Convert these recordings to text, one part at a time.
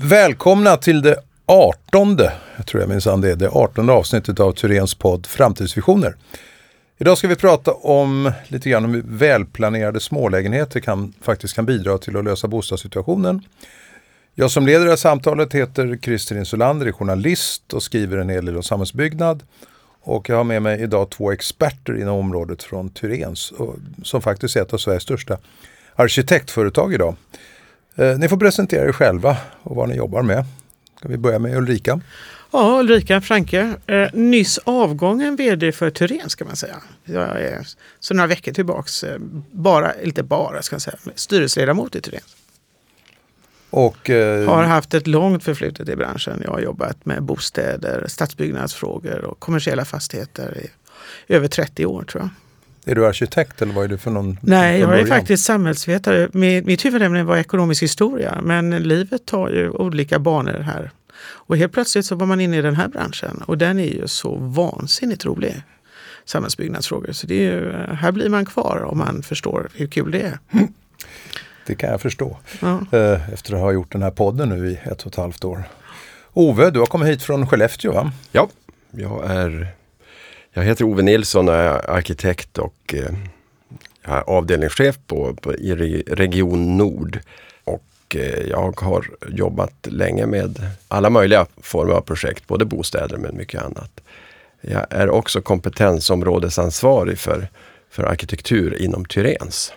Välkomna till det artonde, jag tror jag minsann det är, det artonde avsnittet av Turens podd Framtidsvisioner. Idag ska vi prata om lite grann om hur välplanerade smålägenheter kan, faktiskt kan bidra till att lösa bostadssituationen. Jag som leder det här samtalet heter Christer Insulander, är journalist och skriver en hel del om samhällsbyggnad. Och jag har med mig idag två experter inom området från Turens som faktiskt är ett av Sveriges största arkitektföretag idag. Eh, ni får presentera er själva och vad ni jobbar med. Ska vi börja med Ulrika? Ja, Ulrika Franke. Eh, nyss avgången VD för Turen ska man säga. Jag är så några veckor tillbaks, eh, bara, inte bara ska jag säga, styrelseledamot i Turen. Och, eh, har haft ett långt förflutet i branschen. Jag har jobbat med bostäder, stadsbyggnadsfrågor och kommersiella fastigheter i över 30 år tror jag. Är du arkitekt eller vad är du för någon? Nej, jag är faktiskt samhällsvetare. Mitt huvudämne var ekonomisk historia men livet tar ju olika banor här. Och helt plötsligt så var man inne i den här branschen och den är ju så vansinnigt rolig. Samhällsbyggnadsfrågor. Så det är ju, här blir man kvar om man förstår hur kul det är. Det kan jag förstå. Ja. Eh, efter att ha gjort den här podden nu i ett och ett halvt år. Ove, du har kommit hit från Skellefteå va? Ja, jag är jag heter Ove Nilsson och är arkitekt och eh, jag är avdelningschef på, på, i Region Nord. Och eh, jag har jobbat länge med alla möjliga former av projekt, både bostäder men mycket annat. Jag är också kompetensområdesansvarig för, för arkitektur inom Tyrens.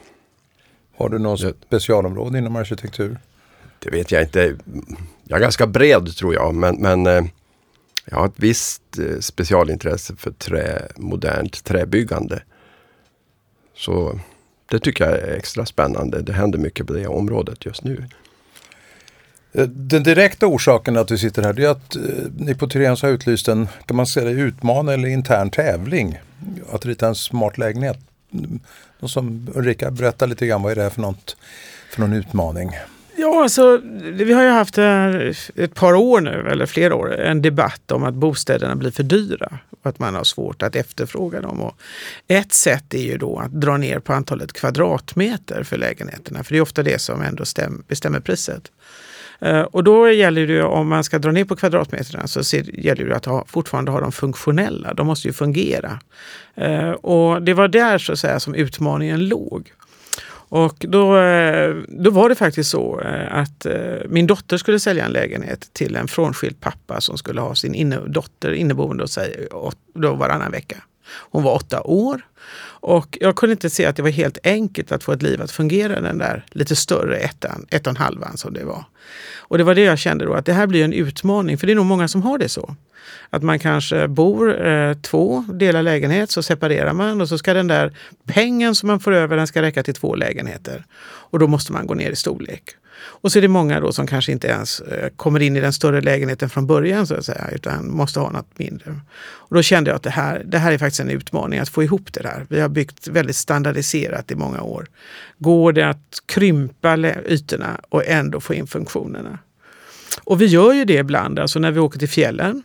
Har du något specialområde inom arkitektur? Det vet jag inte. Jag är ganska bred tror jag, men, men eh, jag har ett visst eh, specialintresse för trä, modernt träbyggande. Så det tycker jag är extra spännande. Det händer mycket på det området just nu. Eh, den direkta orsaken att vi sitter här är att eh, ni på Tyréns har utlyst en, kan man säga utmaning eller intern tävling. Att rita en smart lägenhet. Mm, Och som Ulrika, berätta lite grann vad är det för, något, för någon utmaning? Ja, alltså, vi har ju haft ett par år nu, eller flera år, en debatt om att bostäderna blir för dyra och att man har svårt att efterfråga dem. Och ett sätt är ju då att dra ner på antalet kvadratmeter för lägenheterna, för det är ofta det som ändå bestämmer priset. Eh, och då gäller det, om man ska dra ner på kvadratmeterna, så gäller det att ha, fortfarande ha dem funktionella. De måste ju fungera. Eh, och det var där så att säga som utmaningen låg. Och då, eh, då var det faktiskt så eh, att eh, min dotter skulle sälja en lägenhet till en frånskild pappa som skulle ha sin inne, dotter inneboende hos sig då varannan vecka. Hon var åtta år och jag kunde inte se att det var helt enkelt att få ett liv att fungera den där lite större ettan, ett och en halvan som det var. Och det var det jag kände då, att det här blir en utmaning, för det är nog många som har det så. Att man kanske bor eh, två, delar lägenhet, så separerar man och så ska den där pengen som man får över, den ska räcka till två lägenheter. Och då måste man gå ner i storlek. Och så är det många då som kanske inte ens eh, kommer in i den större lägenheten från början så att säga, utan måste ha något mindre. Och då kände jag att det här, det här är faktiskt en utmaning att få ihop det där. Vi har byggt väldigt standardiserat i många år. Går det att krympa ytorna och ändå få in funktionerna? Och vi gör ju det ibland, alltså när vi åker till fjällen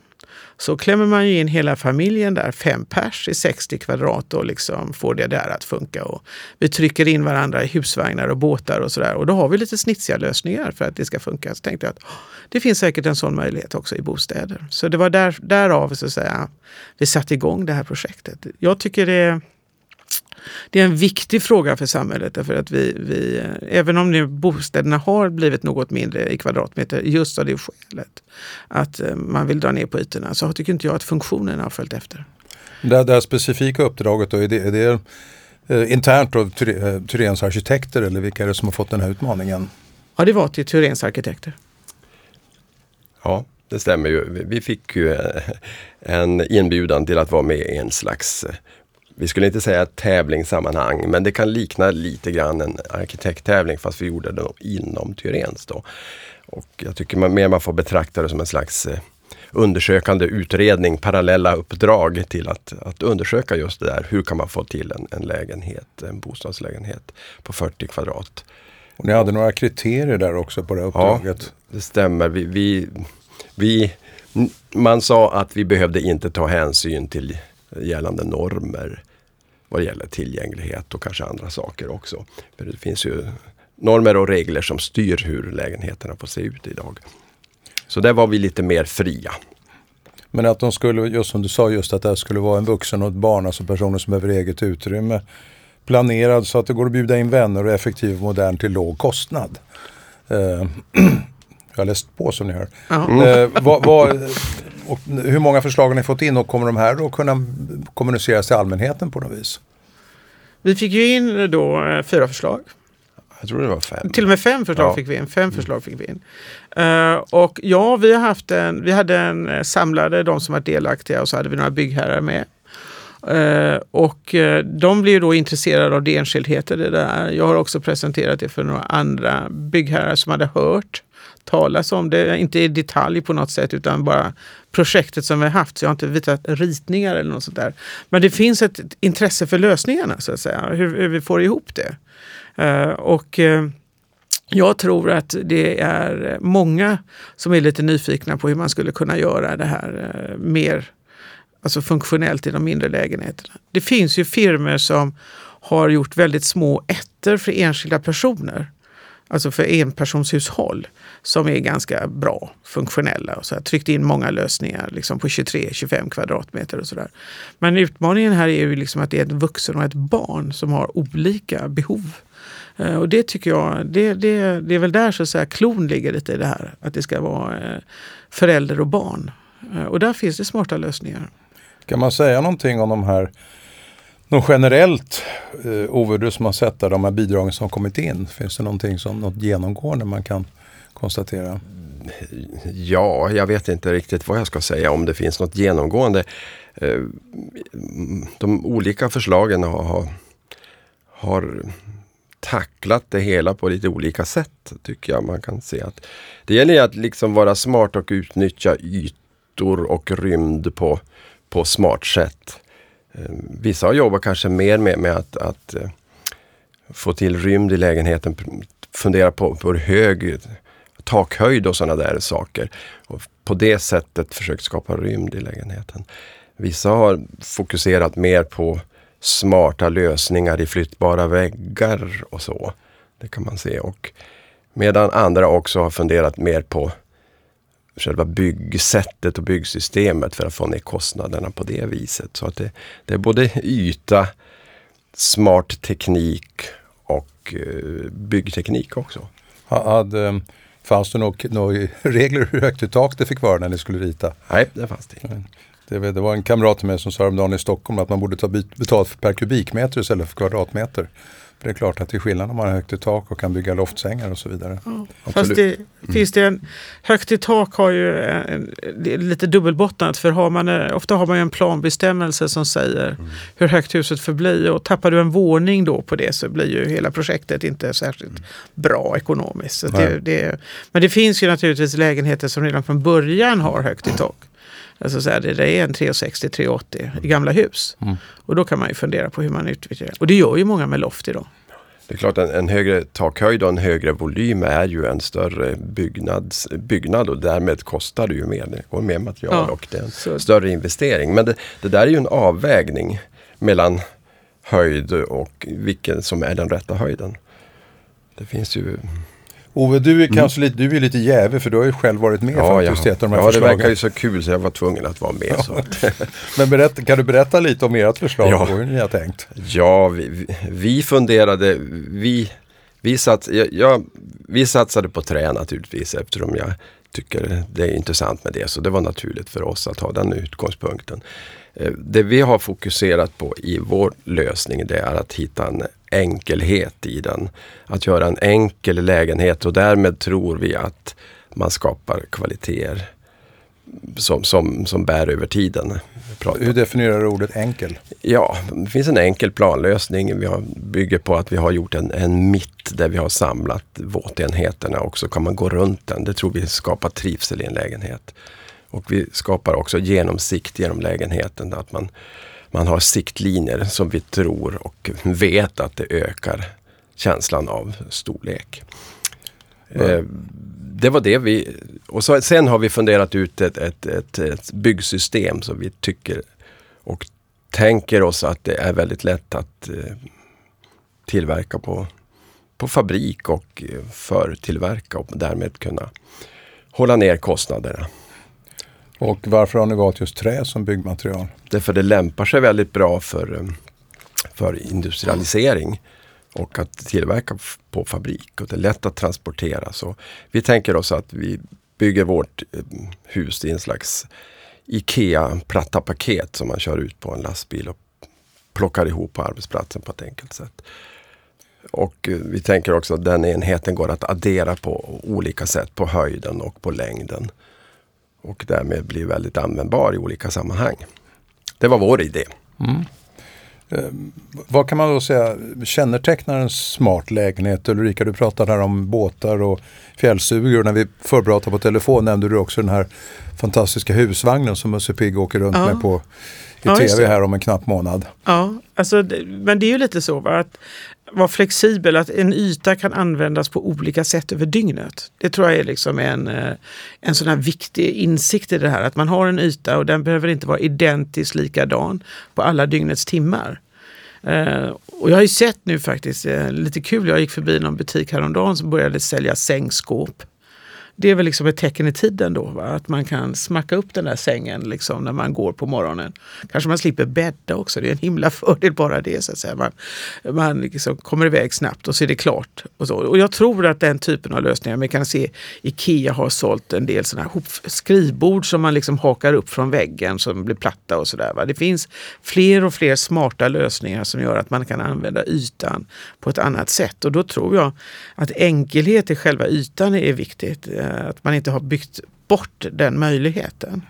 så klämmer man ju in hela familjen där, fem pers i 60 kvadrat och liksom får det där att funka. Och vi trycker in varandra i husvagnar och båtar och sådär. Och då har vi lite snitsiga lösningar för att det ska funka. Så tänkte jag att det finns säkert en sån möjlighet också i bostäder. Så det var där, därav så att säga, vi satte igång det här projektet. Jag tycker det det är en viktig fråga för samhället därför att vi, vi även om nu bostäderna har blivit något mindre i kvadratmeter just av det skälet att eh, man vill dra ner på ytorna så tycker inte jag att funktionen har följt efter. Det, det här specifika uppdraget då, är det, är det eh, internt av Tyrens eh, arkitekter eller vilka är det som har fått den här utmaningen? Ja, det var till Tyrens arkitekter. Ja, det stämmer ju. Vi fick ju eh, en inbjudan till att vara med i en slags vi skulle inte säga tävlingssammanhang, men det kan likna lite grann en arkitekttävling fast vi gjorde det inom Tyrens. Då. Och jag tycker man, mer man får betrakta det som en slags eh, undersökande utredning, parallella uppdrag till att, att undersöka just det där. Hur kan man få till en, en lägenhet, en bostadslägenhet på 40 kvadrat. Och ni hade några kriterier där också på det uppdraget? Ja, det stämmer. Vi, vi, vi, man sa att vi behövde inte ta hänsyn till gällande normer vad gäller tillgänglighet och kanske andra saker också. För det finns ju normer och regler som styr hur lägenheterna får se ut idag. Så där var vi lite mer fria. Men att de skulle, just som du sa, just att det här skulle vara en vuxen och ett barn, alltså personer som behöver eget utrymme. Planerad så att det går att bjuda in vänner och effektiv och modern till låg kostnad. Eh, jag har läst på som ni hör. Ja. Eh, vad, vad, och hur många förslag har ni fått in och kommer de här då kunna kommuniceras till allmänheten på något vis? Vi fick ju in då eh, fyra förslag. Jag tror det var fem. Till och med fem förslag Ja. fick vi in. Fem förslag fick vi in. Eh, och ja, vi, har haft en, vi hade en eh, samlade, de som var delaktiga och så hade vi några byggherrar med. Eh, och eh, de blev då intresserade av det enskildheter i det där. Jag har också presenterat det för några andra byggherrar som hade hört talas om det, inte i detalj på något sätt utan bara projektet som vi har haft. Så jag har inte visat ritningar eller något sånt där. Men det finns ett intresse för lösningarna så att säga, hur, hur vi får ihop det. Uh, och uh, jag tror att det är många som är lite nyfikna på hur man skulle kunna göra det här uh, mer alltså funktionellt i de mindre lägenheterna. Det finns ju firmor som har gjort väldigt små ettor för enskilda personer. Alltså för enpersonshushåll som är ganska bra, funktionella. Och så här, tryckt in många lösningar liksom på 23-25 kvadratmeter och sådär. Men utmaningen här är ju liksom att det är ett vuxen och ett barn som har olika behov. Eh, och det tycker jag, det, det, det är väl där så att säga klon ligger lite i det här. Att det ska vara eh, förälder och barn. Eh, och där finns det smarta lösningar. Kan man säga någonting om de här, något generellt, eh, Ove du som har sett där, de här bidragen som kommit in? Finns det någonting som, något genomgående man kan konstatera? Mm, ja, jag vet inte riktigt vad jag ska säga om det finns något genomgående. Eh, de olika förslagen har, har, tacklat det hela på lite olika sätt tycker jag man kan se. att Det gäller att liksom vara smart och utnyttja ytor och rymd på, på smart sätt. Eh, Vissa har jobbat kanske mer med, med att, att eh, få till rymd i lägenheten, fundera på, på hur hög takhöjd och sådana där saker. Och på det sättet försökt skapa rymd i lägenheten. Vissa har fokuserat mer på smarta lösningar i flyttbara väggar och så. Det kan man se. Och medan andra också har funderat mer på själva byggsättet och byggsystemet för att få ner kostnaderna på det viset. Så att det, det är både yta, smart teknik och eh, byggteknik också. Ha- Hade, fanns det några regler hur högt i tak det fick vara när ni skulle rita? Nej, det fanns det inte. Det, var- det var en kamrat till mig som sa häromdagen i Stockholm att man borde ta betalt per kubikmeter istället för kvadratmeter. Det är klart att det är skillnad om man har högt i tak och kan bygga loftsängar och så vidare. Fast Absolut. det, finns det en, högt i tak har ju en, det är lite dubbelbottnat för har man, eh, ofta har man ju en planbestämmelse som säger hur högt huset får bli och tappar du en våning då på det så blir ju hela projektet inte särskilt bra ekonomiskt. Så det, det, men det finns ju naturligtvis lägenheter som redan från början har högt i tak. Alltså så här, det, är en 360-380 i gamla hus. Mm. Och då kan man ju fundera på hur man utvecklar det. Och det gör ju många med loft idag. Det är klart en, en högre takhöjd och en högre volym är ju en större byggnads, byggnad och därmed kostar det ju mer. Det går mer material Ja, och det är en så- större investering. Men det, det där är ju en avvägning mellan höjd och vilken som är den rätta höjden. Det finns ju... Ove, du är kanske lite, du är lite jävig för du har ju själv varit med Ja, ja. faktiskt i ett av de här ja det förslagen. verkar ju så kul så jag var tvungen att vara med. Så att, Men berätta, kan du berätta lite om ert förslag Ja. och hur ni har tänkt? Ja, vi, vi- funderade, vi, vi, sats, ja, ja, vi satsade på trä naturligtvis eftersom jag tycker det är intressant med det. Så det var naturligt för oss att ha den utgångspunkten. Eh, Det vi har fokuserat på i vår lösning det är att hitta en enkelhet i den. Att göra en enkel lägenhet och därmed tror vi att man skapar kvaliteter som, som, som bär över tiden. Hur definierar du ordet enkel? Ja, det finns en enkel planlösning. Vi har, bygger på att vi har gjort en, en mitt där vi har samlat våtenheterna och så kan man gå runt den. Det tror vi skapar trivsel i en lägenhet. Och vi skapar också genomsikt genom lägenheten. Att man, man har siktlinjer som vi tror och vet att det ökar känslan av storlek. Eh, det var det vi... Och så, sen har vi funderat ut ett, ett, ett, ett byggsystem som vi tycker och tänker oss att det är väldigt lätt att eh, tillverka på, på fabrik och eh, förtillverka och därmed kunna hålla ner kostnaderna. Och varför har ni valt just trä som byggmaterial? Därför det lämpar sig väldigt bra för, eh, för industrialisering och att tillverka på fabrik och det är lätt att transportera. Så vi tänker oss att vi bygger vårt eh, hus i en slags IKEA-platta paket som man kör ut på en lastbil och plockar ihop på arbetsplatsen på ett enkelt sätt. Och eh, vi tänker också att den enheten går att addera på olika sätt på höjden och på längden. Och därmed blir väldigt användbar i olika sammanhang. Det var vår idé. Mm. Eh, vad kan man då säga kännetecknar en smart lägenhet? Ulrika, du pratade här om båtar och fjällstugor. När vi förpratade på telefon nämnde du också den här fantastiska husvagnen som Musse Pigg åker runt ja. med på i ja, tv här om en knapp månad. Ja, alltså, men det är ju lite så va? att vara flexibel, att en yta kan användas på olika sätt över dygnet. Det tror jag är liksom en, eh, en sån här viktig insikt i det här. Att man har en yta och den behöver inte vara identiskt likadan på alla dygnets timmar. Uh, och jag har ju sett nu faktiskt, uh, lite kul, jag gick förbi någon butik häromdagen som började sälja sängskåp det är väl liksom ett tecken i tiden då, va? att man kan smacka upp den där sängen liksom när man går på morgonen. Kanske man slipper bädda också, det är en himla fördel bara det. Så att säga. Man, man liksom kommer iväg snabbt och så är det klart. Och, så. och jag tror att den typen av lösningar, man kan se Ikea har sålt en del sådana här skrivbord som man liksom hakar upp från väggen som blir platta och sådär. Det finns fler och fler smarta lösningar som gör att man kan använda ytan på ett annat sätt. Och då tror jag att enkelhet i själva ytan är viktigt att man inte har byggt bort den möjligheten.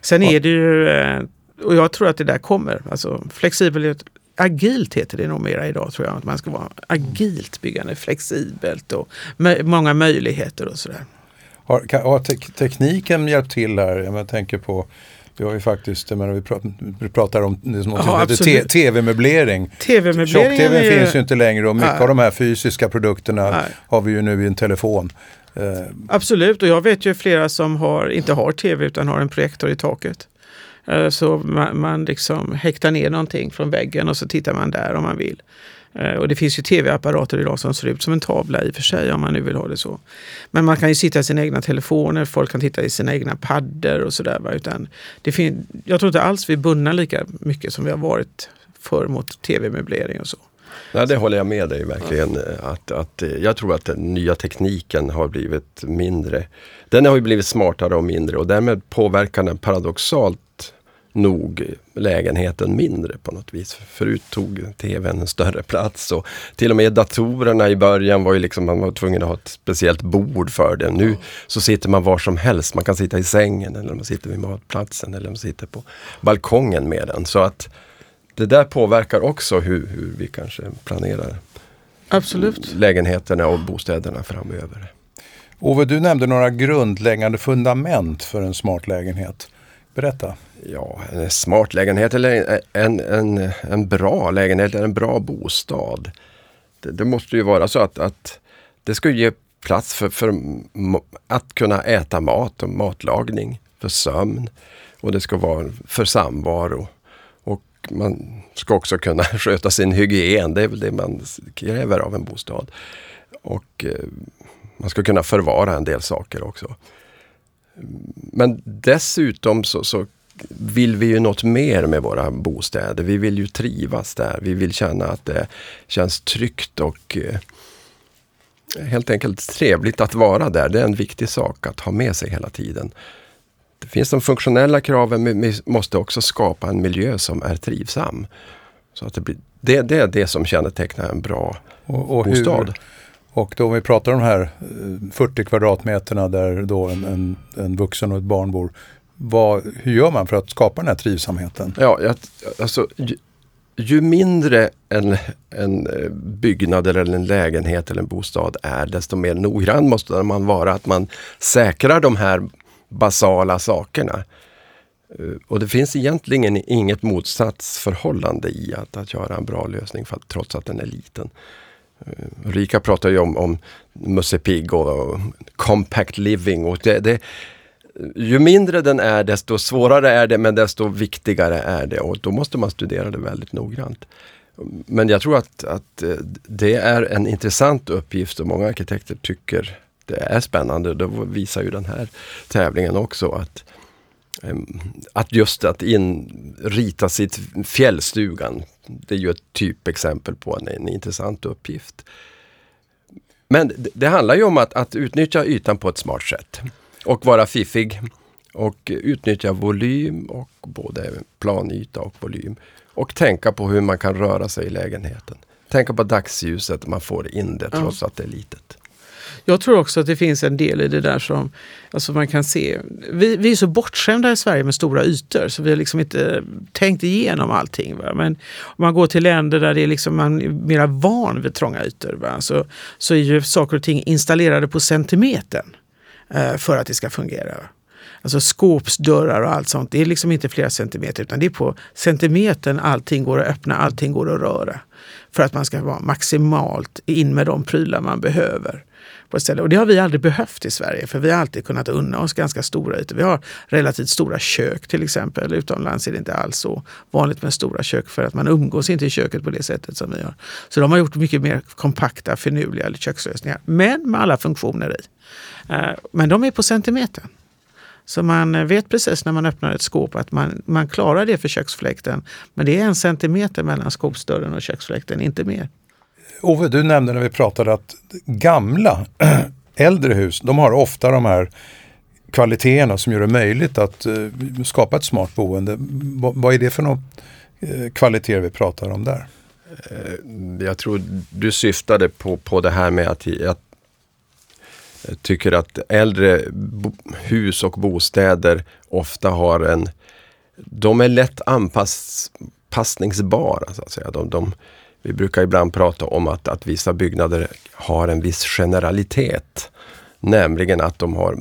Sen är det ju, eh, och jag tror att det där kommer, alltså flexibilitet, agilt heter det nog mera idag tror jag. Att man ska vara agilt byggande, flexibelt och många möjligheter och sådär. Har, har te tekniken hjälpt till här? Jag tänker på vi har ju faktiskt, menar, vi, pratar, vi pratar om det som ja, tv-möblering. TV-möblering Tjock-tv ju... finns ju inte längre och mycket Nej. av de här fysiska produkterna Nej. har vi ju nu i en telefon. Eh, Absolut, och jag vet ju flera som har, inte har tv utan har en projektor i taket. Eh, så man, man liksom häktar ner någonting från väggen och så tittar man där om man vill. Eh, och det finns ju tv-apparater idag som ser ut som en tavla i och för sig om man nu vill ha det så. Men man kan ju sitta i sina egna telefoner, folk kan titta i sina egna paddor och sådär. Jag tror inte alls vi är bundna lika mycket som vi har varit förr mot tv-möblering och så. Nej, det håller jag med dig verkligen. Att, att, eh, jag tror att den nya tekniken har blivit mindre. Den har ju blivit smartare och mindre och därmed påverkar den paradoxalt nog lägenheten mindre på något vis. Förut tog tvn en större plats och till och med datorerna i början var ju liksom, man var tvungen att ha ett speciellt bord för det. Nu så sitter man var som helst. Man kan sitta i sängen eller man sitter vid matplatsen eller man sitter på balkongen med den. Så att det där påverkar också hur, hur vi kanske planerar Absolut. lägenheterna och bostäderna framöver. Ove, du nämnde några grundläggande fundament för en smart lägenhet. Berätta. Ja, en smart lägenhet eller en, en, en bra lägenhet eller en bra bostad. Det, det måste ju vara så att, att det ska ge plats för, för att kunna äta mat och matlagning, för sömn och det ska vara för samvaro man ska också kunna sköta sin hygien. Det är väl det man kräver av en bostad. Och eh, man ska kunna förvara en del saker också. Men dessutom så, så, vill vi ju något mer med våra bostäder. Vi vill ju trivas där. Vi vill känna att det känns tryggt och eh, helt enkelt trevligt att vara där. Det är en viktig sak att ha med sig hela tiden. Det finns de funktionella kraven men vi måste också skapa en miljö som är trivsam. Så att det, blir, det, det är det som kännetecknar en bra och, och bostad. Hur, och då om vi pratar om de här 40 eh, kvadratmeterna där då en, en, en vuxen och ett barn bor. Vad, hur gör man för att skapa den här trivsamheten? Ja, jag, alltså, ju, ju mindre en, en eh, byggnad eller en lägenhet eller en bostad är, desto mer noggrann måste man vara att man säkrar de här basala sakerna. Eh, och det finns egentligen inget motsatsförhållande i att, att göra en bra lösning för att, trots att den är liten. Eh, Rika pratar ju om, om Musse Pigg och compact living. Och det, det, ju mindre den är desto svårare är det men desto viktigare är det och då måste man studera det väldigt noggrant. Men jag tror att, att eh, det är en intressant uppgift och många arkitekter tycker det är spännande. Det visar ju den här tävlingen också att att just att in, rita sitt fjällstugan, det är ju ett typexempel på en, en intressant uppgift. Men det, det handlar ju om att, att utnyttja ytan på ett smart sätt och vara fiffig och utnyttja volym och både planyta och volym. Och tänka på hur man kan röra sig i lägenheten. Tänka på dagsljuset, man får in det trots ja. att det är litet. Jag tror också att det finns en del i det där som alltså man kan se. Vi, vi är så bortskämda i Sverige med stora ytor så vi har liksom inte tänkt igenom allting. Va? Men om man går till länder där det är liksom man är mer van vid trånga ytor va? Så, så är ju saker och ting installerade på centimetern eh, för att det ska fungera. Alltså skåpsdörrar och allt sånt, det är liksom inte flera centimeter utan det är på centimetern allting går att öppna, allting går att röra. För att man ska vara maximalt in med de prylar man behöver. På ett ställe. Och det har vi aldrig behövt i Sverige för vi har alltid kunnat unna oss ganska stora ytor. Vi har relativt stora kök till exempel. Utomlands är det inte alls så vanligt med stora kök för att man umgås inte i köket på det sättet som vi gör. Så de har gjort mycket mer kompakta, finurliga kökslösningar. Men med alla funktioner i. Eh, men de är på centimetern. Så man vet precis när man öppnar ett skåp att man, man klarar det för köksfläkten. Men det är en centimeter mellan skåpsdörren och köksfläkten, inte mer. Ove, du nämnde när vi pratade att gamla, äldre hus, de har ofta de här kvaliteterna som gör det möjligt att eh, skapa ett smart boende. Vad är det för några eh, kvaliteter vi pratar om där? Eh, jag tror du syftade på, på det här med att, att jag tycker att äldre hus och bostäder ofta har en... De är lätt anpassningsbara. Så att säga. De, de, vi brukar ibland prata om att, att vissa byggnader har en viss generalitet. Nämligen att de har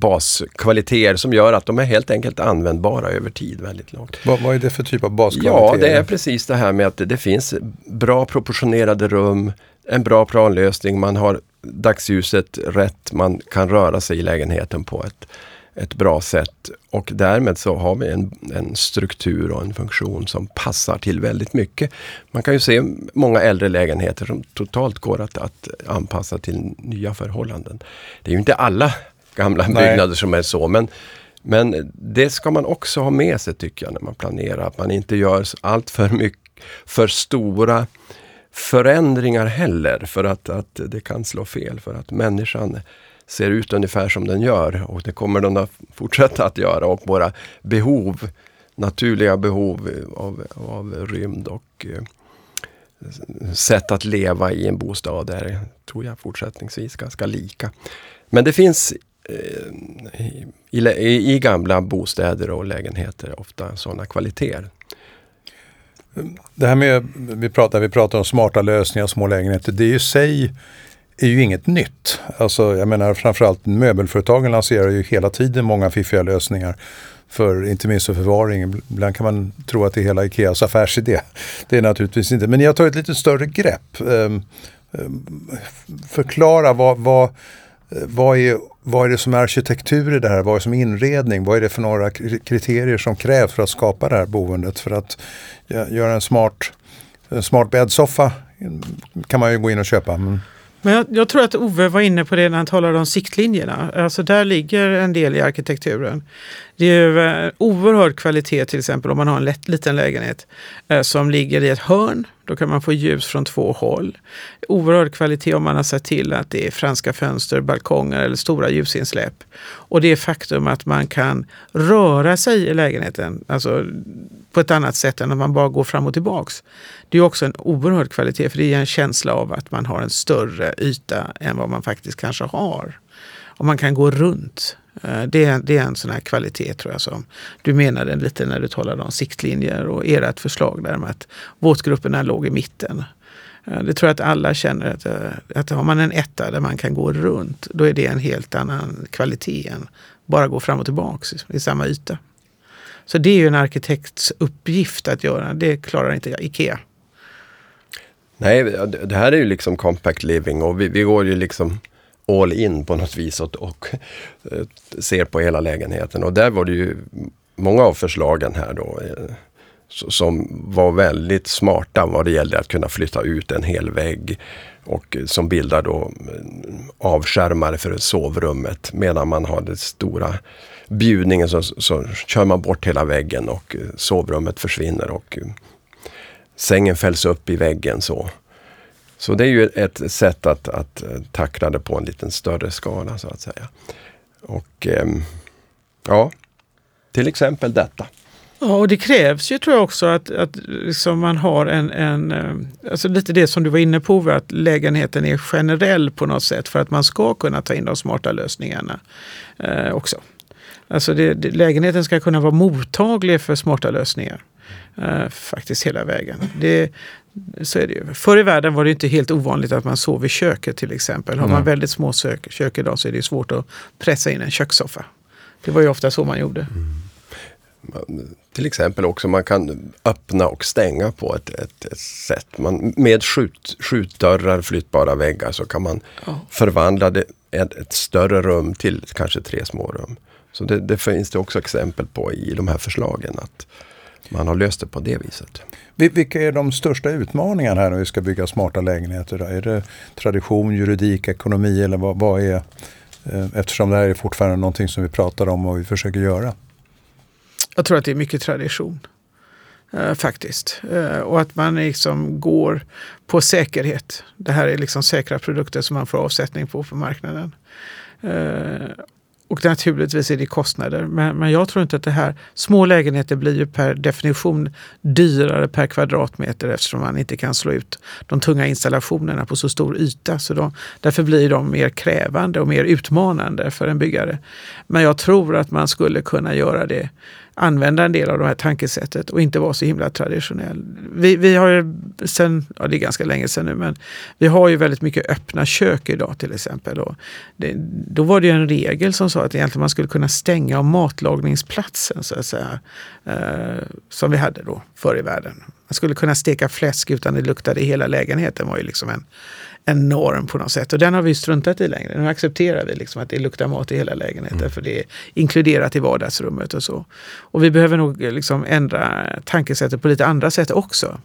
baskvaliteter som gör att de är helt enkelt användbara över tid väldigt långt. Vad, vad är det för typ av baskvaliteter? Ja, det är precis det här med att det finns bra proportionerade rum, en bra planlösning, man har dagsljuset rätt, man kan röra sig i lägenheten på ett, ett bra sätt. Och därmed så har vi en, en struktur och en funktion som passar till väldigt mycket. Man kan ju se många äldre lägenheter som totalt går att, att anpassa till nya förhållanden. Det är ju inte alla gamla Nej. byggnader som är så, men men det ska man också ha med sig tycker jag när man planerar. Att man inte gör allt för mycket, för stora förändringar heller för att, att det kan slå fel. För att människan ser ut ungefär som den gör och det kommer den att fortsätta att göra. Och våra behov, naturliga behov av, av rymd och eh, sätt att leva i en bostad är, tror jag, fortsättningsvis ganska lika. Men det finns eh, i, i, i, gamla bostäder och lägenheter ofta sådana kvaliteter. Det här med, vi pratar, vi pratar om smarta lösningar, små lägenheter, det är ju sig är ju inget nytt. Alltså jag menar framförallt möbelföretagen lanserar ju hela tiden många fiffiga lösningar. För inte minst för förvaring. Ibland kan man tro att det är hela Ikeas affärsidé. Det är naturligtvis inte. Men jag tar ett lite större grepp. Um, um, förklara vad, vad, vad, är, vad är det som är arkitektur i det här? Vad är det som är inredning? Vad är det för några kriterier som krävs för att skapa det här boendet? För att göra en smart, en smart bäddsoffa kan man ju gå in och köpa. Men... Men jag, jag, tror att Ove var inne på det när han talade om siktlinjerna. Alltså där ligger en del i arkitekturen. Det är ju eh, oerhörd kvalitet till exempel om man har en lätt, liten lägenhet eh, som ligger i ett hörn. Då kan man få ljus från två håll. Oerhörd kvalitet om man har sett till att det är franska fönster, balkonger eller stora ljusinsläpp. Och det faktum att man kan röra sig i lägenheten alltså på ett annat sätt än om man bara går fram och tillbaks. Det är också en oerhörd kvalitet för det ger en känsla av att man har en större yta än vad man faktiskt kanske har. Och man kan gå runt. Eh, det är, det är en sån här kvalitet tror jag som du menade lite när du talade om siktlinjer och ert förslag där med att våtgrupperna låg i mitten. Eh, det tror jag att alla känner att, eh, att har man en etta där man kan gå runt, då är det en helt annan kvalitet än bara gå fram och tillbaks i samma yta. Så det är ju en arkitekts uppgift att göra. Det klarar inte IKEA. Nej, det här är ju liksom compact living och vi, vi går ju liksom all in på något vis och, och eh, ser på hela lägenheten. Och där var det ju många av förslagen här då eh, som var väldigt smarta vad det gällde att kunna flytta ut en hel vägg och eh, som bildar då mm, avskärmare för sovrummet medan man har den stora bjudningen så, så kör man bort hela väggen och sovrummet försvinner och sängen fälls upp i väggen så. Så det är ju ett sätt att, att eh, tackla det på en liten större skala så att säga. Och ehm, ja, till exempel detta. Ja, och det krävs ju tror jag också att, att liksom man har en, en, eh, alltså lite det som du var inne på, att lägenheten är generell på något sätt för att man ska kunna ta in de smarta lösningarna eh, också. Alltså det, det, lägenheten ska kunna vara mottaglig för smarta lösningar. Eh, faktiskt hela vägen. Det, så är det ju. Förr i världen var det inte helt ovanligt att man sov i köket till exempel. Har man väldigt små kök, kök idag så är det svårt att pressa in en kökssoffa. Det var ju ofta så man gjorde. Mm till exempel också man kan öppna och stänga på ett, ett, ett sätt. Man, med skjut, skjutdörrar, flyttbara väggar så kan man ja. förvandla det, ett, ett, större rum till kanske tre små rum. Så det, det, finns det också exempel på i de här förslagen att man har löst det på det viset. Vilka är de största utmaningarna här när vi ska bygga smarta lägenheter? Då? Är det tradition, juridik, ekonomi eller vad, vad är eh, Eftersom det här är fortfarande någonting som vi pratar om och vi försöker göra. Jag tror att det är mycket tradition. Uh, faktiskt. Uh, och att man liksom går på säkerhet. Det här är liksom säkra produkter som man får avsättning på på marknaden. Uh, och naturligtvis är det kostnader. Men, men jag tror inte att det här, små lägenheter blir ju per definition dyrare per kvadratmeter eftersom man inte kan slå ut de tunga installationerna på så stor yta. Så de, därför blir de mer krävande och mer utmanande för en byggare. Men jag tror att man skulle kunna göra det använda en del av det här tankesättet och inte vara så himla traditionell. Vi, vi har ju sen, ja det är ganska länge sedan nu, men vi har ju väldigt mycket öppna kök idag till exempel. Och det, då var det ju en regel som sa att egentligen man skulle kunna stänga av matlagningsplatsen så att säga. Eh, som vi hade då förr i världen. Man skulle kunna steka fläsk utan det luktade i hela lägenheten var ju liksom en, en norm på något sätt. Och den har vi struntat i längre. Nu accepterar vi liksom att det luktar mat i hela lägenheten mm. för det är inkluderat i vardagsrummet och så. Och vi behöver nog liksom ändra tankesättet på lite andra sätt också.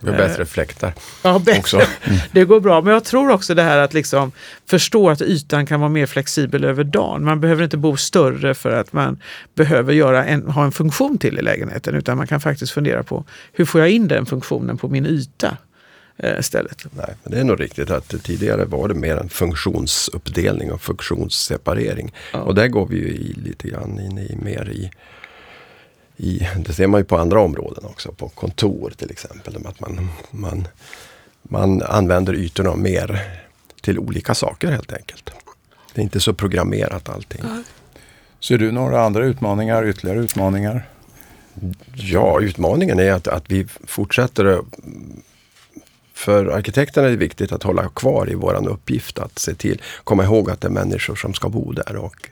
Med bättre fläktar. Ja, bättre. Mm. Det går bra. Men jag tror också det här att liksom förstå att ytan kan vara mer flexibel över dagen. Man behöver inte bo större för att man behöver göra en, ha en funktion till i lägenheten. Utan man kan faktiskt fundera på hur får jag in den funktionen på min yta? Eh, stället. Nej, men det är nog riktigt att tidigare var det mer en funktionsuppdelning och funktionsseparering. Ja. Och där går vi ju i lite grann in i mer i, i, det ser man ju på andra områden också, på kontor till exempel. Att man, man, man använder ytorna mer till olika saker helt enkelt. Det är inte så programmerat allting. Ja. Ser du några andra utmaningar, ytterligare utmaningar? Ja, utmaningen är att, att vi fortsätter för arkitekterna är det viktigt att hålla kvar i våran uppgift att se till, komma ihåg att det är människor som ska bo där. Och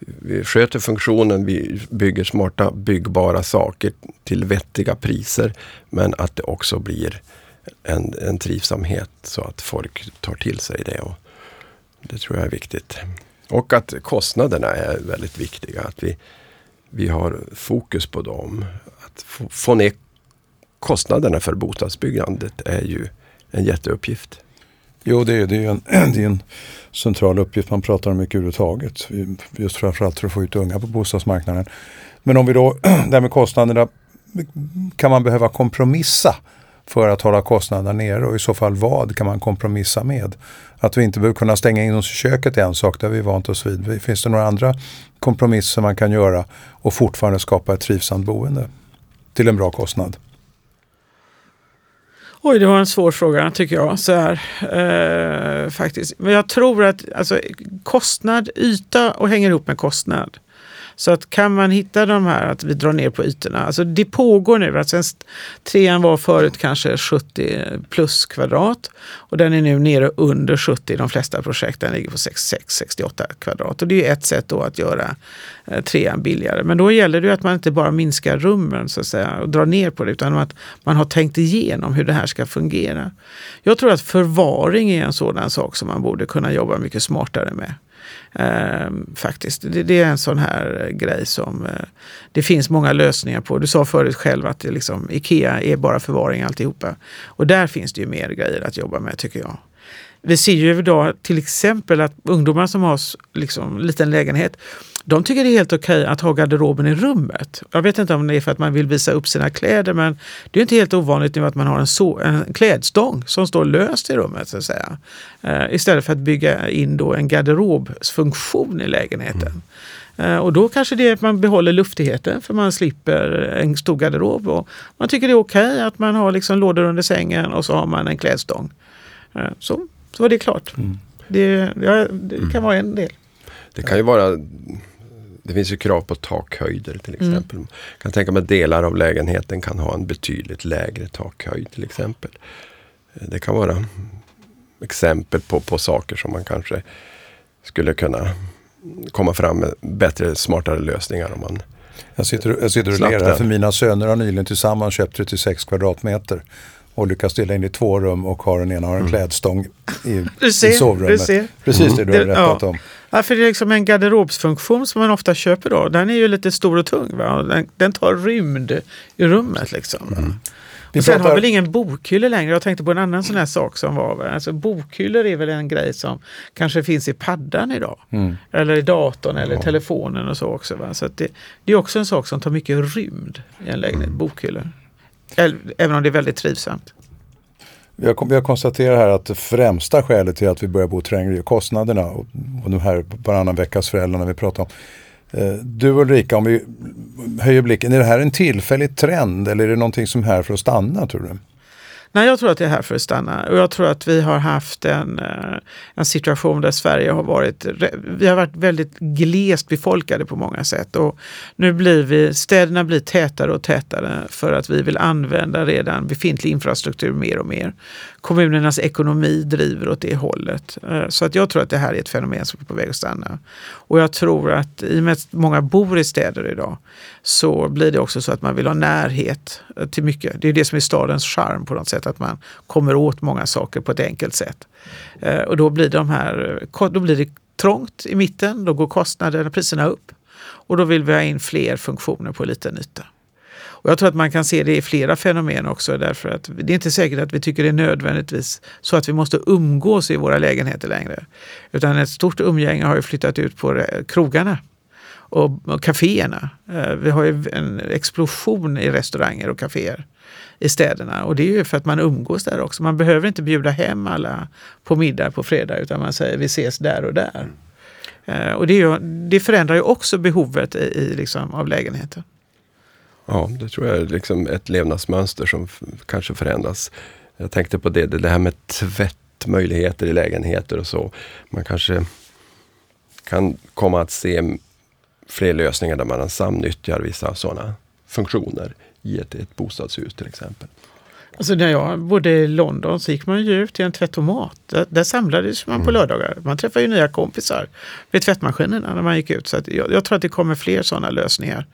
vi sköter funktionen, vi bygger smarta byggbara saker till vettiga priser. Men att det också blir en, en trivsamhet så att folk tar till sig det. Och det tror jag är viktigt. Och att kostnaderna är väldigt viktiga. Att vi, vi har fokus på dem. Att få, få ner kostnaderna för bostadsbyggandet är ju en jätteuppgift. Jo, det är, det är, en, det är en central uppgift man pratar om mycket överhuvudtaget. Just framförallt för att få ut unga på bostadsmarknaden. Men om vi då, det här med kostnaderna, kan man behöva kompromissa för att hålla kostnaderna nere och i så fall vad kan man kompromissa med? Att vi inte behöver kunna stänga in oss i köket är en sak, det har vi vant oss vid. Finns det några andra kompromisser man kan göra och fortfarande skapa ett trivsamt boende till en bra kostnad? Oj, det var en svår fråga tycker jag. Så här, eh, faktiskt. Men jag tror att alltså, kostnad, yta och hänger ihop med kostnad. Så att kan man hitta de här, att vi drar ner på ytorna. Alltså det pågår nu. Alltså trean var förut kanske 70 plus kvadrat och den är nu nere under 70 i de flesta projekt. Den ligger på 66-68 kvadrat. Och det är ett sätt då att göra eh, trean billigare. Men då gäller det att man inte bara minskar rummen så att säga, och drar ner på det utan att man har tänkt igenom hur det här ska fungera. Jag tror att förvaring är en sådan sak som man borde kunna jobba mycket smartare med. Eh, faktiskt. Det, det, är en sån här eh, grej som eh, det finns många lösningar på. Du sa förut själv att det liksom, Ikea är bara förvaring alltihopa. Och där finns det ju mer grejer att jobba med tycker jag. Vi ser ju idag till exempel att ungdomar som har liksom, liten lägenhet de tycker det är helt okej att ha garderoben i rummet. Jag vet inte om det är för att man vill visa upp sina kläder men det är inte helt ovanligt nu att man har en, so en klädstång som står löst i rummet så att säga. Uh, istället för att bygga in då en garderobsfunktion i lägenheten. Mm. Uh, och då kanske det är att man behåller luftigheten för man slipper en stor garderob. Och man tycker det är okej att man har liksom lådor under sängen och så har man en klädstång. Uh, så, så var det klart. Mm. Det, ja, det kan mm. vara en del. Det kan ju vara det finns ju krav på takhöjder till mm. exempel. Mm. Jag kan tänka mig att delar av lägenheten kan ha en betydligt lägre takhöjd till exempel. Det kan vara exempel på, på saker som man kanske skulle kunna komma fram med bättre, smartare lösningar om man jag sitter, jag sitter och ler här för mina söner har nyligen tillsammans köpt 36 kvadratmeter och lyckas dela in i två rum och har den ena har en mm. klädstång i, ser, i sovrummet. Precis det du har berättat ja. om. Ja, för det är liksom en garderobsfunktion som man ofta köper då. Den är ju lite stor och tung. Va? Den, den tar rymd i rummet liksom. Mm. Vi sen pratar... har väl ingen bokhyllor längre. Jag tänkte på en annan sån här sak som var. Alltså, bokhyllor är väl en grej som kanske finns i paddan idag. Mm. Eller i datorn eller ja. telefonen och så också. Va? Så det, det, är också en sak som tar mycket rymd i en lägenhet, mm. bokhyllor. Även om det är väldigt trivsamt. Vi har, vi har konstaterat här att det främsta skälet till att vi börjar bo trängre är kostnaderna och, och de här varannan veckas föräldrarna vi pratar om. Eh, du Ulrika, om vi höjer blicken, är det här en tillfällig trend eller är det någonting som är här för att stanna tror du? Nej, jag tror att det är här för att stanna. Och jag tror att vi har haft en, eh, en situation där Sverige har varit, vi har varit väldigt glest befolkade på många sätt. Och nu blir vi, städerna blir tätare och tätare för att vi vill använda redan befintlig infrastruktur mer och mer. Kommunernas ekonomi driver åt det hållet. Eh, så att jag tror att det här är ett fenomen som är på väg att stanna. Och jag tror att i och med att många bor i städer idag så blir det också så att man vill ha närhet eh, till mycket. Det är det som är stadens charm på något sätt, att man kommer åt många saker på ett enkelt sätt. Eh, och då blir, de här, då blir det trångt i mitten, då går kostnaderna, priserna upp. Och då vill vi ha in fler funktioner på liten yta. Och jag tror att man kan se det i flera fenomen också därför att det är inte säkert att vi tycker det är nödvändigtvis så att vi måste umgås i våra lägenheter längre. Utan ett stort umgänge har ju flyttat ut på eh, krogarna och, och kaféerna. Eh, vi har ju en explosion i restauranger och kaféer i städerna och det är ju för att man umgås där också. Man behöver inte bjuda hem alla på middag på fredag utan man säger vi ses där och där. Mm. Och det, ju, det, förändrar ju också behovet i, i liksom, av lägenheter. Ja, det tror jag är liksom ett levnadsmönster som kanske förändras. Jag tänkte på det, det här med tvättmöjligheter i lägenheter och så. Man kanske kan komma att se fler lösningar där man samnyttjar vissa sådana funktioner i ett, ett bostadshus till exempel. Alltså när jag bodde i London så gick man ju ut till en tvättomat. Där, där samlades man mm. på lördagar. Man träffade ju nya kompisar vid tvättmaskinerna när man gick ut. Så jag, jag, tror att det kommer fler sådana lösningar.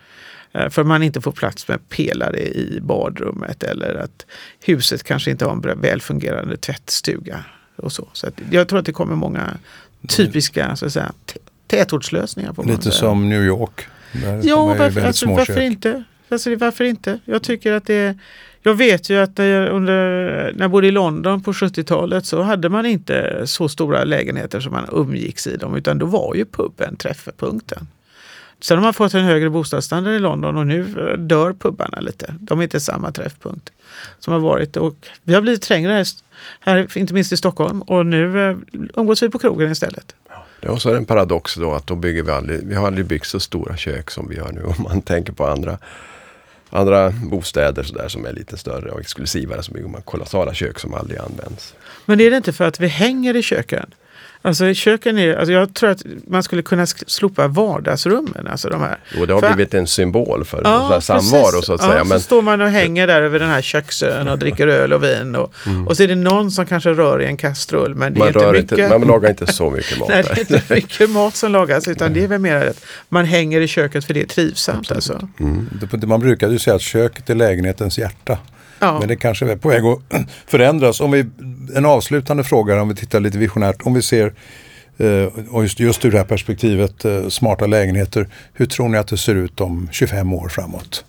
Eh, för man inte får plats med pelare i badrummet eller att huset kanske inte har en välfungerande tvättstuga. Och så. Så jag tror att det kommer många typiska så att säga, tätortslösningar. På Lite som New York. Där ja, varför, alltså, varför inte? Alltså, varför inte? Jag tycker att det jag vet ju att under, när jag bodde i London på 70-talet så hade man inte så stora lägenheter som man umgicks i dem utan då var ju puben träffpunkten. Sen har man fått en högre bostadsstandard i London och nu dör pubbarna lite. De är inte samma träffpunkt som har varit. Och vi har blivit trängre här, här inte minst i Stockholm och nu eh, umgås vi på krogen istället. Och så är det en paradox då att då bygger vi aldrig, vi har aldrig byggt så stora kök som vi gör nu om man tänker på andra andra bostäder så där, som är lite större och exklusivare så bygger man kolossala kök som aldrig används. Men är det inte för att vi hänger i köken? Alltså köken är, alltså jag tror att man skulle kunna slopa vardagsrummen. Alltså de här. Jo, det har för, blivit en symbol för ja, samvaro så att ja, säga. Men, så står man och hänger där över den här köksön och dricker öl och vin. Och, mm. och så är det någon som kanske rör i en kastrull. Men det man, är inte mycket. Inte, man lagar inte så mycket mat. Nej, det är inte mycket mat som lagas utan det är väl mer att man hänger i köket för det är trivsamt. Alltså. Mm. Man brukar ju säga att köket är lägenhetens hjärta. Ja. Men det kanske är på väg att förändras. Om vi, en avslutande fråga om vi tittar lite visionärt. Om vi ser Eh, och just, just ur det här perspektivet, eh, smarta lägenheter. Hur tror ni att det ser ut om 25 år framåt?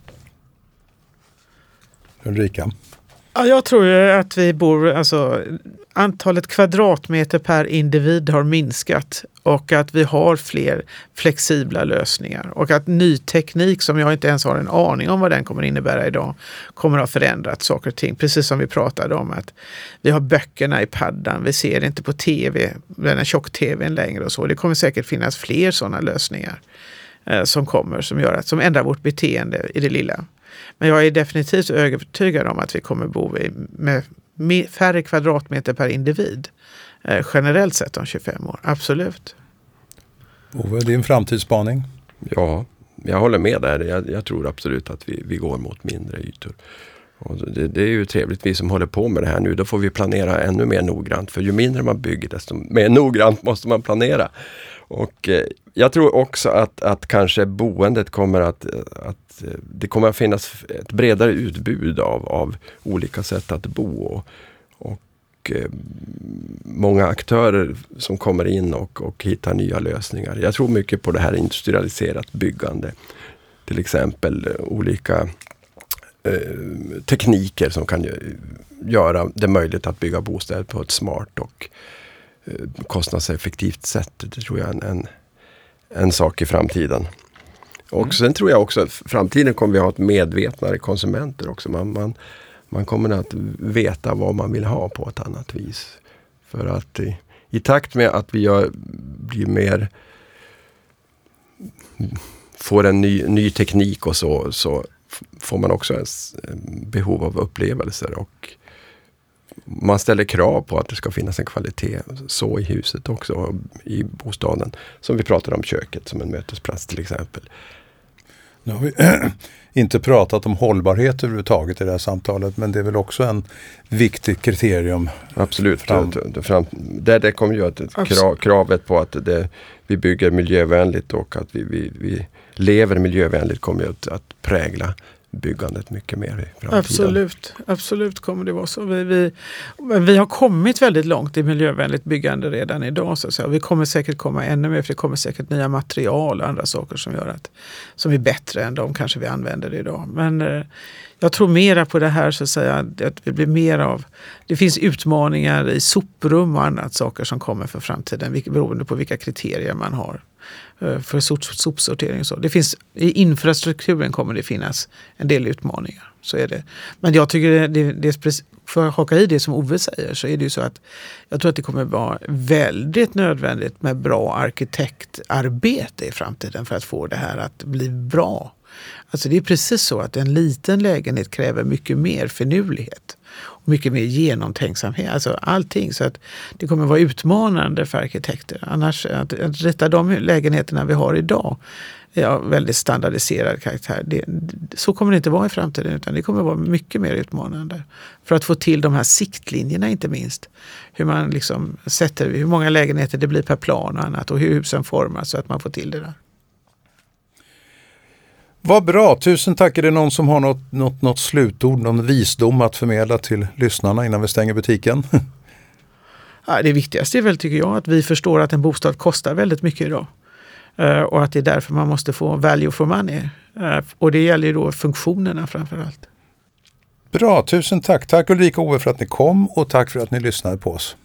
Ulrika? Ja, jag tror ju att vi bor, alltså antalet kvadratmeter per individ har minskat och att vi har fler flexibla lösningar och att ny teknik som jag inte ens har en aning om vad den kommer innebära idag kommer att ha förändrat saker och ting. Precis som vi pratade om att vi har böckerna i paddan, vi ser inte på tv, den här tjock-tvn längre och så. Det kommer säkert finnas fler sådana lösningar eh, som kommer som gör att som ändrar vårt beteende i det lilla. Men jag är definitivt övertygad om att vi kommer bo i, med färre kvadratmeter per individ eh, generellt sett om 25 år. Absolut. Ove, din framtidsspaning? Ja, jag håller med där. Jag, jag tror absolut att vi, vi går mot mindre ytor. Och det, det, är ju trevligt, vi som håller på med det här nu, då får vi planera ännu mer noggrant. För ju mindre man bygger, desto mer noggrant måste man planera. Och eh, jag tror också att, att kanske boendet kommer att, eh, att eh, det kommer att finnas ett bredare utbud av, av olika sätt att bo. Och, och eh, många aktörer som kommer in och, och hittar nya lösningar. Jag tror mycket på det här industrialiserat byggande. Till exempel olika eh, tekniker som kan göra det möjligt att bygga bostäder på ett smart och eh, kostnadseffektivt sätt. Det tror jag är en, en, en sak i framtiden. Och mm. sen tror jag också att framtiden kommer vi ha ett medvetnare konsumenter också. Man, man, man kommer att veta vad man vill ha på ett annat vis. För att i, i takt med att vi gör, blir mer får en ny, ny teknik och så, så får man också en behov av upplevelser och man ställer krav på att det ska finnas en kvalitet så i huset också, i bostaden. Som vi pratade om köket som en mötesplats till exempel. Nu har vi inte pratat om hållbarhet överhuvudtaget i det här samtalet men det är väl också en viktig kriterium. Absolut, fram. Fram, där det kommer ju att krav, kravet på att det, vi bygger miljövänligt och att vi, vi, vi lever miljövänligt kommer ju att, att prägla byggandet mycket mer i framtiden. Absolut, absolut kommer det vara så. Vi, vi, vi har kommit väldigt långt i miljövänligt byggande redan idag. Så att säga. Vi kommer säkert komma ännu mer för det kommer säkert nya material och andra saker som gör att som är bättre än de kanske vi använder idag. Men eh, jag tror mera på det här så att säga att det blir mer av Det finns utmaningar i soprum och annat saker som kommer för framtiden beroende på vilka kriterier man har. Eh, för för sopsortering. Och så. Det finns, I infrastrukturen kommer det finnas en del utmaningar. Så är det. Men jag tycker, det, det, för att haka i det som Ove säger, så är det ju så att jag tror att det kommer vara väldigt nödvändigt med bra arkitektarbete i framtiden för att få det här att bli bra. Alltså det är precis så att en liten lägenhet kräver mycket mer finurlighet mycket mer genomtänksamhet. Alltså allting. Så att det kommer vara utmanande för arkitekter. Annars, att, att rita de lägenheterna vi har idag ja, väldigt standardiserad karaktär. Det, så kommer det inte vara i framtiden utan det kommer vara mycket mer utmanande. För att få till de här siktlinjerna inte minst. Hur man liksom sätter, hur många lägenheter det blir per plan och annat och hur husen formas så att man får till det där. Vad bra, tusen tack. Är det någon som har något, något, något slutord, någon visdom att förmedla till lyssnarna innan vi stänger butiken? det viktigaste är väl, tycker jag, att vi förstår att en bostad kostar väldigt mycket idag. Eh, och att det är därför man måste få value for money. Eh, och det gäller ju då funktionerna framför allt. Bra, tusen tack. Tack Ulrika Ove för att ni kom och tack för att ni lyssnade på oss.